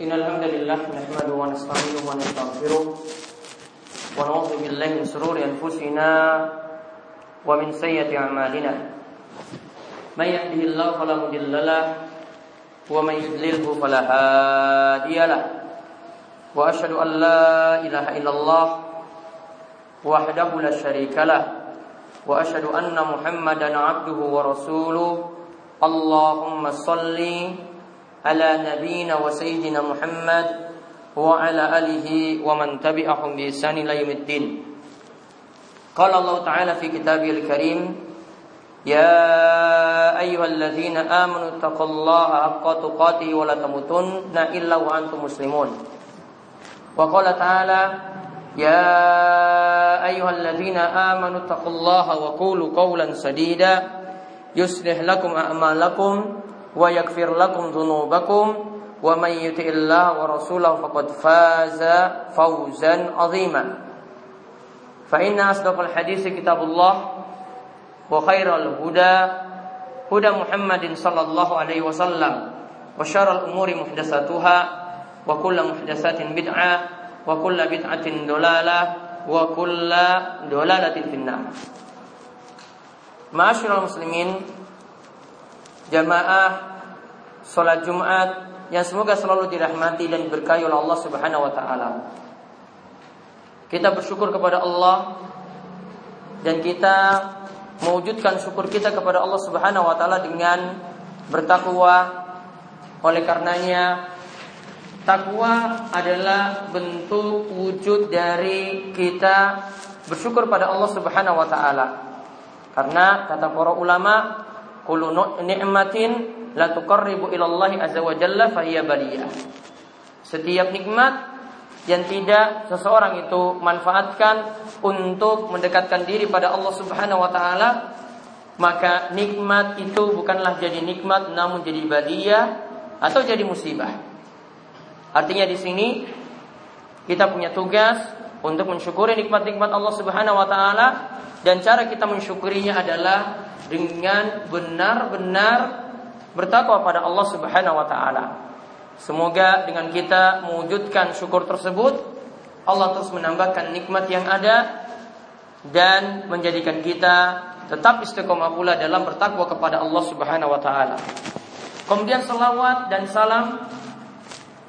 إن الحمد لله نحمده ونستعينه ونستغفره ونعوذ بالله من شرور أنفسنا ومن سيئة أعمالنا من يهده الله فلا مضل له ومن يضلله فلا هادي له وأشهد أن لا إله إلا الله وحده لا شريك له وأشهد أن محمدا عبده ورسوله اللهم صلِّ على نبينا وسيدنا محمد وعلى آله ومن تبعهم بإحسان إلى يوم الدين قال الله تعالى في كتابه الكريم يا أيها الذين آمنوا اتقوا الله حق تقاته ولا تموتن إلا وأنتم مسلمون وقال تعالى يا أيها الذين آمنوا اتقوا الله وقولوا قولا سديدا يصلح لكم أعمالكم ويغفر لكم ذنوبكم ومن يطع الله ورسوله فقد فاز فوزا عظيما. فإن أصدق الحديث كتاب الله وخير الهدى هدى محمد صلى الله عليه وسلم وشر الأمور محدثاتها وكل محدثات بدعة وكل بدعة ضلالة وكل ضلالة في النار. معاشر المسلمين jamaah sholat Jumat yang semoga selalu dirahmati dan diberkahi oleh Allah Subhanahu wa taala. Kita bersyukur kepada Allah dan kita mewujudkan syukur kita kepada Allah Subhanahu wa taala dengan bertakwa. Oleh karenanya takwa adalah bentuk wujud dari kita bersyukur pada Allah Subhanahu wa taala. Karena kata para ulama kullu ni'matin la tuqarribu azza wa jalla. Setiap nikmat yang tidak seseorang itu manfaatkan untuk mendekatkan diri pada Allah Subhanahu wa taala, maka nikmat itu bukanlah jadi nikmat namun jadi baliyah atau jadi musibah. Artinya di sini kita punya tugas untuk mensyukuri nikmat-nikmat Allah Subhanahu wa taala dan cara kita mensyukurinya adalah dengan benar-benar bertakwa pada Allah Subhanahu wa taala. Semoga dengan kita mewujudkan syukur tersebut Allah terus menambahkan nikmat yang ada dan menjadikan kita tetap istiqomah pula dalam bertakwa kepada Allah Subhanahu wa taala. Kemudian salawat dan salam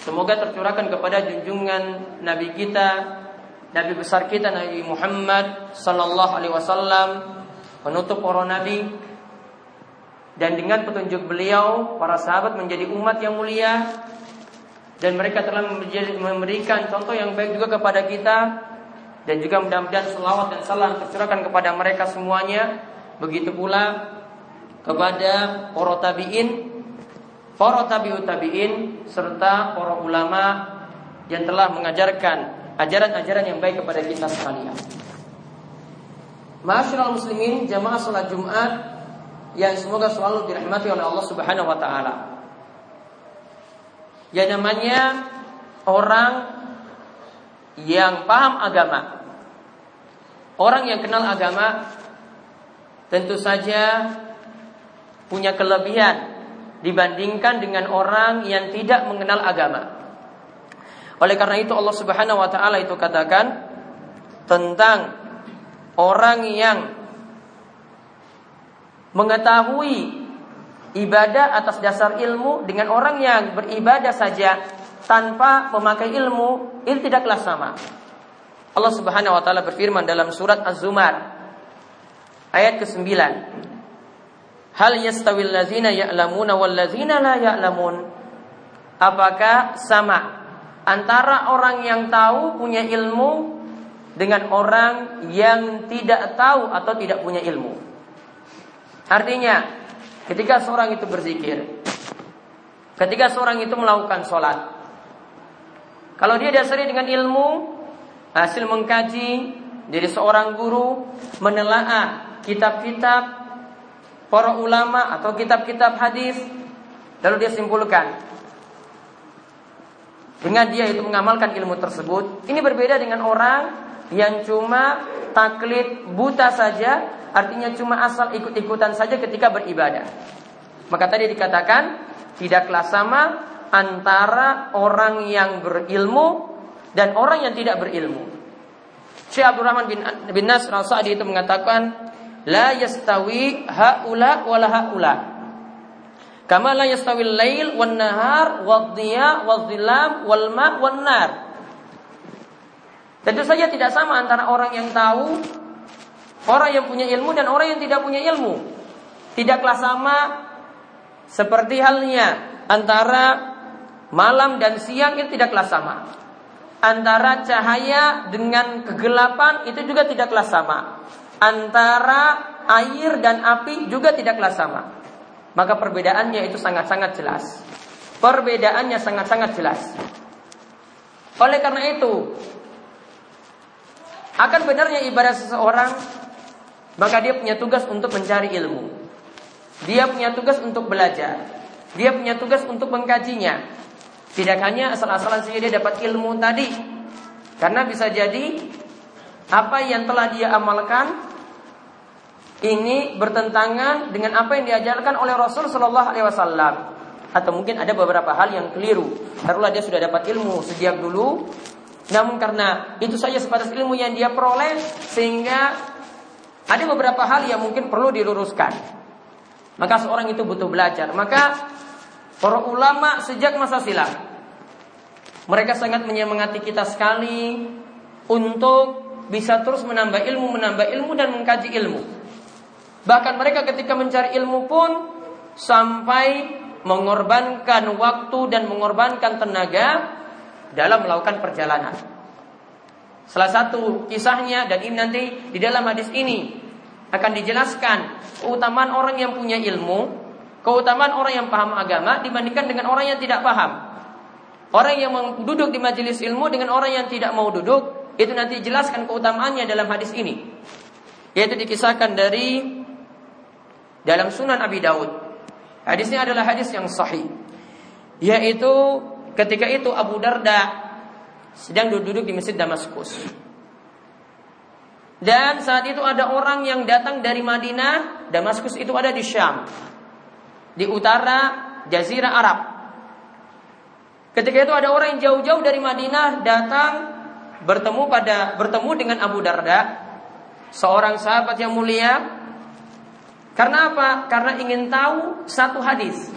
semoga tercurahkan kepada junjungan Nabi kita, Nabi besar kita Nabi Muhammad sallallahu alaihi wasallam penutup para nabi. Dan dengan petunjuk beliau para sahabat menjadi umat yang mulia. Dan mereka telah memberikan contoh yang baik juga kepada kita. Dan juga mudah-mudahan selawat dan salam tercurahkan kepada mereka semuanya. Begitu pula kepada para tabiin para tabiut tabiin serta para ulama yang telah mengajarkan ajaran-ajaran yang baik kepada kita sekalian. Masyaallah muslimin jamaah salat Jumat yang semoga selalu dirahmati oleh Allah Subhanahu wa taala. Ya namanya orang yang paham agama. Orang yang kenal agama tentu saja punya kelebihan dibandingkan dengan orang yang tidak mengenal agama. Oleh karena itu Allah Subhanahu wa taala itu katakan tentang orang yang mengetahui ibadah atas dasar ilmu dengan orang yang beribadah saja tanpa memakai ilmu, ini tidaklah sama. Allah Subhanahu wa taala berfirman dalam surat Az-Zumar ayat ke-9. Hal yastawil ladzina ya'lamuna wal ladzina la ya'lamun? Apakah sama antara orang yang tahu punya ilmu dengan orang yang tidak tahu atau tidak punya ilmu. Artinya, ketika seorang itu berzikir, ketika seorang itu melakukan sholat, kalau dia dasari dengan ilmu, hasil mengkaji dari seorang guru, menelaah kitab-kitab para ulama atau kitab-kitab hadis, lalu dia simpulkan, dengan dia itu mengamalkan ilmu tersebut, ini berbeda dengan orang yang cuma taklid buta saja, artinya cuma asal ikut-ikutan saja ketika beribadah. Maka tadi dikatakan tidaklah sama antara orang yang berilmu dan orang yang tidak berilmu. Syekh Abdul Rahman bin, bin Nasr al-Sa'di itu mengatakan la yastawi haula wala haula. Kama la yastawi lail wan nahar wad wad dhilam wal ma wan nar. Tentu saja tidak sama antara orang yang tahu, orang yang punya ilmu dan orang yang tidak punya ilmu. Tidaklah sama seperti halnya antara malam dan siang itu tidaklah sama. Antara cahaya dengan kegelapan itu juga tidaklah sama. Antara air dan api juga tidaklah sama. Maka perbedaannya itu sangat-sangat jelas. Perbedaannya sangat-sangat jelas. Oleh karena itu, akan benarnya ibadah seseorang, maka dia punya tugas untuk mencari ilmu. Dia punya tugas untuk belajar. Dia punya tugas untuk mengkajinya. Tidak hanya asal-asalan saja dia dapat ilmu tadi. Karena bisa jadi apa yang telah dia amalkan ini bertentangan dengan apa yang diajarkan oleh Rasul Shallallahu Alaihi Wasallam. Atau mungkin ada beberapa hal yang keliru. Taruhlah dia sudah dapat ilmu sejak dulu, namun karena itu saja sebatas ilmu yang dia peroleh, sehingga ada beberapa hal yang mungkin perlu diluruskan. Maka seorang itu butuh belajar. Maka para ulama sejak masa silam mereka sangat menyemangati kita sekali untuk bisa terus menambah ilmu, menambah ilmu dan mengkaji ilmu. Bahkan mereka ketika mencari ilmu pun sampai mengorbankan waktu dan mengorbankan tenaga dalam melakukan perjalanan. Salah satu kisahnya dan ini nanti di dalam hadis ini akan dijelaskan keutamaan orang yang punya ilmu, keutamaan orang yang paham agama dibandingkan dengan orang yang tidak paham. Orang yang duduk di majelis ilmu dengan orang yang tidak mau duduk, itu nanti dijelaskan keutamaannya dalam hadis ini. Yaitu dikisahkan dari dalam Sunan Abi Daud. Hadisnya adalah hadis yang sahih. Yaitu ketika itu Abu Darda sedang duduk di Masjid Damaskus. Dan saat itu ada orang yang datang dari Madinah, Damaskus itu ada di Syam. Di utara Jazirah Arab. Ketika itu ada orang yang jauh-jauh dari Madinah datang bertemu pada bertemu dengan Abu Darda, seorang sahabat yang mulia. Karena apa? Karena ingin tahu satu hadis.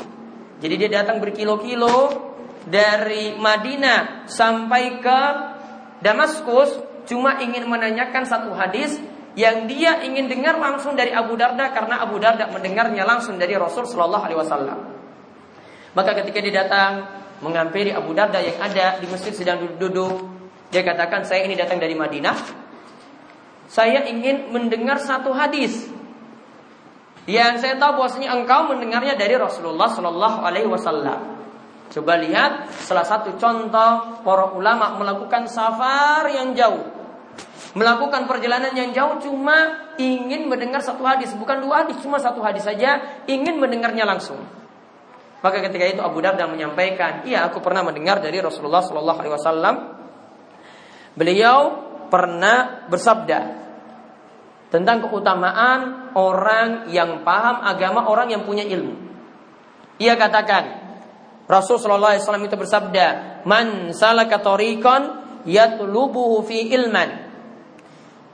Jadi dia datang berkilo-kilo dari Madinah sampai ke Damaskus cuma ingin menanyakan satu hadis yang dia ingin dengar langsung dari Abu Darda karena Abu Darda mendengarnya langsung dari Rasul Shallallahu Alaihi Wasallam. Maka ketika dia datang menghampiri Abu Darda yang ada di masjid sedang duduk-duduk, dia katakan saya ini datang dari Madinah. Saya ingin mendengar satu hadis yang saya tahu bahwasanya engkau mendengarnya dari Rasulullah Shallallahu Alaihi Wasallam. Coba lihat salah satu contoh para ulama melakukan safar yang jauh. Melakukan perjalanan yang jauh cuma ingin mendengar satu hadis, bukan dua hadis, cuma satu hadis saja, ingin mendengarnya langsung. Maka ketika itu Abu Darda menyampaikan, "Iya, aku pernah mendengar dari Rasulullah Shallallahu alaihi wasallam. Beliau pernah bersabda tentang keutamaan orang yang paham agama, orang yang punya ilmu. Ia katakan, Rasul sallallahu alaihi wasallam itu bersabda, "Man salaka tariqan yatlubuhu fi ilman,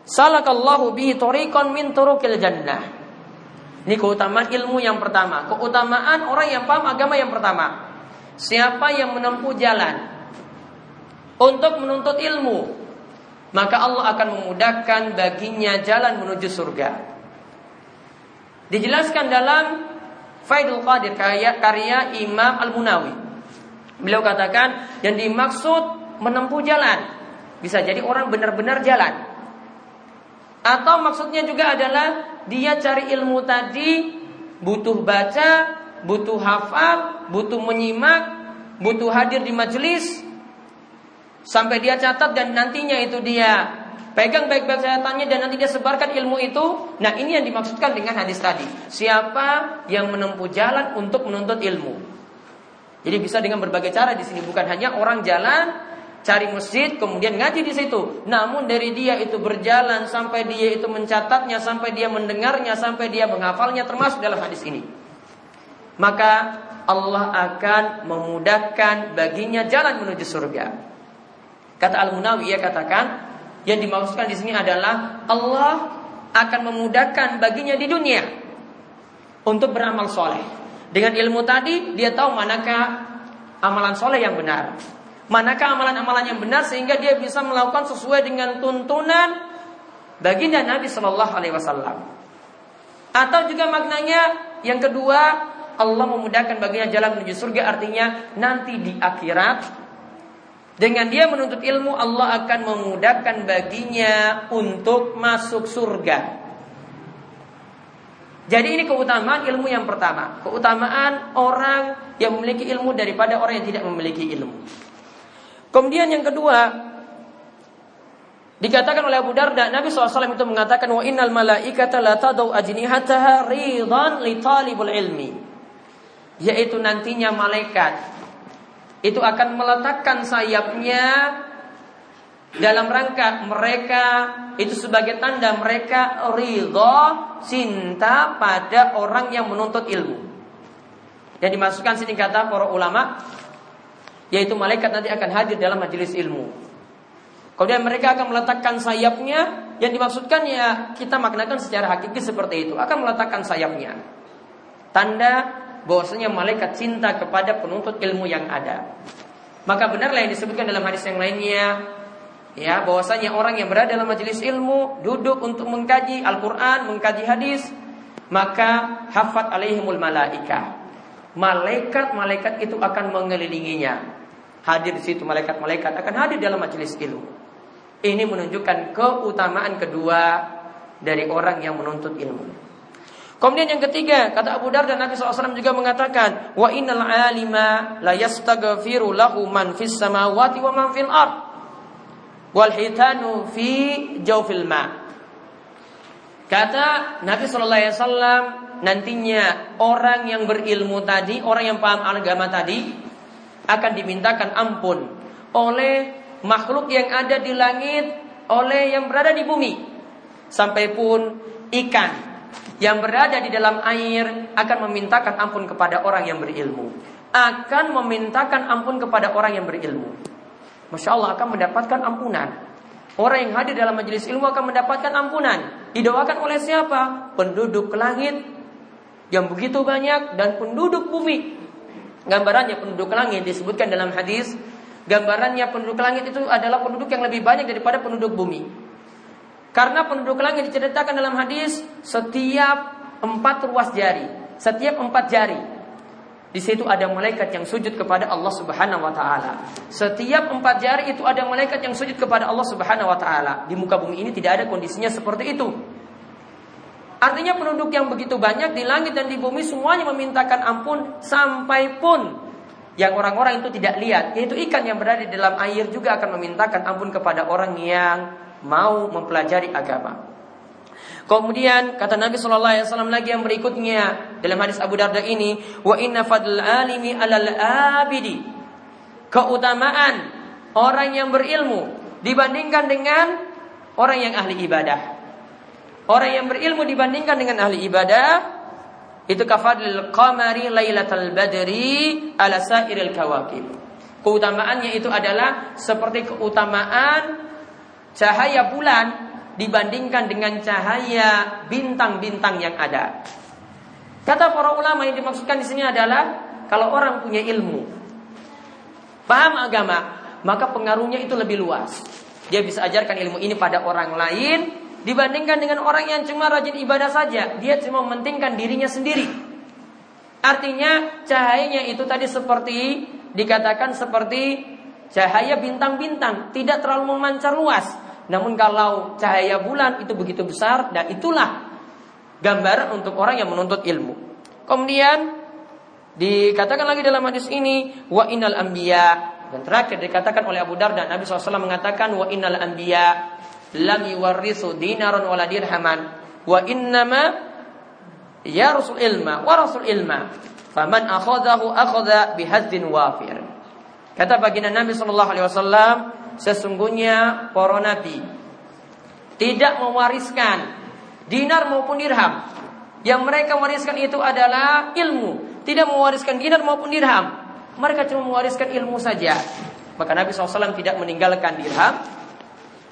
salakallahu bihi tariqan min turuqil jannah." Ini keutamaan ilmu yang pertama, keutamaan orang yang paham agama yang pertama. Siapa yang menempuh jalan untuk menuntut ilmu, maka Allah akan memudahkan baginya jalan menuju surga. Dijelaskan dalam Faidul Qadir karya, karya Imam Al-Munawi. Beliau katakan yang dimaksud menempuh jalan. Bisa jadi orang benar-benar jalan. Atau maksudnya juga adalah dia cari ilmu tadi butuh baca, butuh hafal, butuh menyimak, butuh hadir di majelis sampai dia catat dan nantinya itu dia Pegang baik-baik catatannya dan nanti dia sebarkan ilmu itu. Nah ini yang dimaksudkan dengan hadis tadi. Siapa yang menempuh jalan untuk menuntut ilmu. Jadi bisa dengan berbagai cara di sini bukan hanya orang jalan cari masjid kemudian ngaji di situ. Namun dari dia itu berjalan sampai dia itu mencatatnya, sampai dia mendengarnya, sampai dia menghafalnya termasuk dalam hadis ini. Maka Allah akan memudahkan baginya jalan menuju surga. Kata Al-Munawi ia katakan, yang dimaksudkan di sini adalah Allah akan memudahkan baginya di dunia untuk beramal soleh. Dengan ilmu tadi dia tahu manakah amalan soleh yang benar, manakah amalan-amalan yang benar sehingga dia bisa melakukan sesuai dengan tuntunan baginda Nabi Shallallahu Alaihi Wasallam. Atau juga maknanya yang kedua Allah memudahkan baginya jalan menuju surga artinya nanti di akhirat dengan dia menuntut ilmu Allah akan memudahkan baginya untuk masuk surga. Jadi ini keutamaan ilmu yang pertama, keutamaan orang yang memiliki ilmu daripada orang yang tidak memiliki ilmu. Kemudian yang kedua, dikatakan oleh Abu Darda, Nabi SAW itu mengatakan wa innal malaikata la tadau ajnihataha ridan li talibul ilmi. Yaitu nantinya malaikat itu akan meletakkan sayapnya dalam rangka mereka itu sebagai tanda mereka ridho cinta pada orang yang menuntut ilmu. Yang dimasukkan sini kata para ulama yaitu malaikat nanti akan hadir dalam majelis ilmu. Kemudian mereka akan meletakkan sayapnya yang dimaksudkan ya kita maknakan secara hakiki seperti itu akan meletakkan sayapnya. Tanda bahwasanya malaikat cinta kepada penuntut ilmu yang ada. Maka benarlah yang disebutkan dalam hadis yang lainnya ya bahwasanya orang yang berada dalam majelis ilmu duduk untuk mengkaji Al-Qur'an, mengkaji hadis, maka hafat alaihimul malaika. Malaikat-malaikat itu akan mengelilinginya hadir di situ malaikat-malaikat akan hadir dalam majelis ilmu. Ini menunjukkan keutamaan kedua dari orang yang menuntut ilmu. Kemudian yang ketiga, kata Abu Darda Nabi SAW juga mengatakan, wa innal alima la yastaghfiru lahu man fis samawati wa man fil ard. Wal hitanu fi jawfil ma. Kata Nabi Shallallahu Alaihi Wasallam nantinya orang yang berilmu tadi, orang yang paham agama tadi, akan dimintakan ampun oleh makhluk yang ada di langit, oleh yang berada di bumi. Sampai pun ikan yang berada di dalam air akan memintakan ampun kepada orang yang berilmu. Akan memintakan ampun kepada orang yang berilmu. Masya Allah akan mendapatkan ampunan. Orang yang hadir dalam majelis ilmu akan mendapatkan ampunan. Didoakan oleh siapa? Penduduk langit yang begitu banyak dan penduduk bumi Gambarannya penduduk langit disebutkan dalam hadis, gambarannya penduduk langit itu adalah penduduk yang lebih banyak daripada penduduk bumi. Karena penduduk langit diceritakan dalam hadis setiap empat ruas jari, setiap empat jari. Di situ ada malaikat yang sujud kepada Allah Subhanahu wa taala. Setiap empat jari itu ada malaikat yang sujud kepada Allah Subhanahu wa taala. Di muka bumi ini tidak ada kondisinya seperti itu. Artinya penduduk yang begitu banyak di langit dan di bumi semuanya memintakan ampun sampai pun yang orang-orang itu tidak lihat, yaitu ikan yang berada di dalam air juga akan memintakan ampun kepada orang yang mau mempelajari agama. Kemudian kata Nabi Shallallahu Alaihi Wasallam lagi yang berikutnya dalam hadis Abu Darda ini, wa inna fadl alimi alal abidi keutamaan orang yang berilmu dibandingkan dengan orang yang ahli ibadah. Orang yang berilmu dibandingkan dengan ahli ibadah itu kafadlil qamari lailatul badri ala sairil kawakib. Keutamaannya itu adalah seperti keutamaan cahaya bulan dibandingkan dengan cahaya bintang-bintang yang ada. Kata para ulama yang dimaksudkan di sini adalah kalau orang punya ilmu, paham agama, maka pengaruhnya itu lebih luas. Dia bisa ajarkan ilmu ini pada orang lain Dibandingkan dengan orang yang cuma rajin ibadah saja, dia cuma mementingkan dirinya sendiri. Artinya cahayanya itu tadi seperti dikatakan seperti cahaya bintang-bintang, tidak terlalu memancar luas. Namun kalau cahaya bulan itu begitu besar dan itulah gambaran untuk orang yang menuntut ilmu. Kemudian dikatakan lagi dalam hadis ini wa innal anbiya. Dan terakhir dikatakan oleh Abu Darda Nabi SAW mengatakan wa innal anbiya lam yuwarrisu dinaron wala dirhaman. Wa innama ya rasul ilma wa rasul ilma. Faman akhadahu akhadha bihadzin wafir. Kata baginda Nabi wasallam sesungguhnya para nabi tidak mewariskan dinar maupun dirham yang mereka wariskan itu adalah ilmu tidak mewariskan dinar maupun dirham. Mereka cuma mewariskan ilmu saja. Maka Nabi SAW tidak meninggalkan dirham,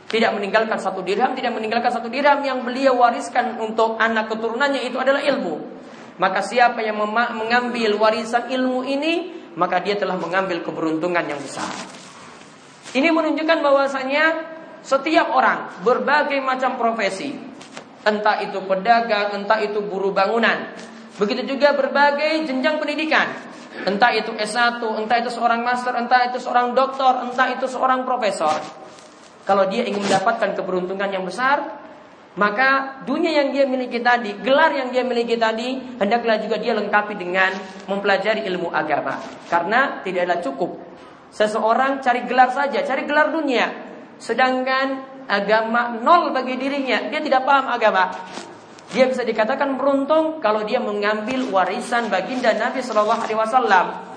tidak meninggalkan satu dirham, tidak meninggalkan satu dirham yang beliau wariskan untuk anak keturunannya itu adalah ilmu. Maka siapa yang mengambil warisan ilmu ini, maka dia telah mengambil keberuntungan yang besar. Ini menunjukkan bahwasanya setiap orang berbagai macam profesi, entah itu pedagang, entah itu buruh bangunan, begitu juga berbagai jenjang pendidikan, entah itu S1, entah itu seorang master, entah itu seorang doktor, entah itu seorang profesor. Kalau dia ingin mendapatkan keberuntungan yang besar, maka dunia yang dia miliki tadi, gelar yang dia miliki tadi, hendaklah juga dia lengkapi dengan mempelajari ilmu agama. Karena tidaklah cukup seseorang cari gelar saja, cari gelar dunia. Sedangkan agama nol bagi dirinya, dia tidak paham agama. Dia bisa dikatakan beruntung kalau dia mengambil warisan baginda Nabi Shallallahu Alaihi Wasallam.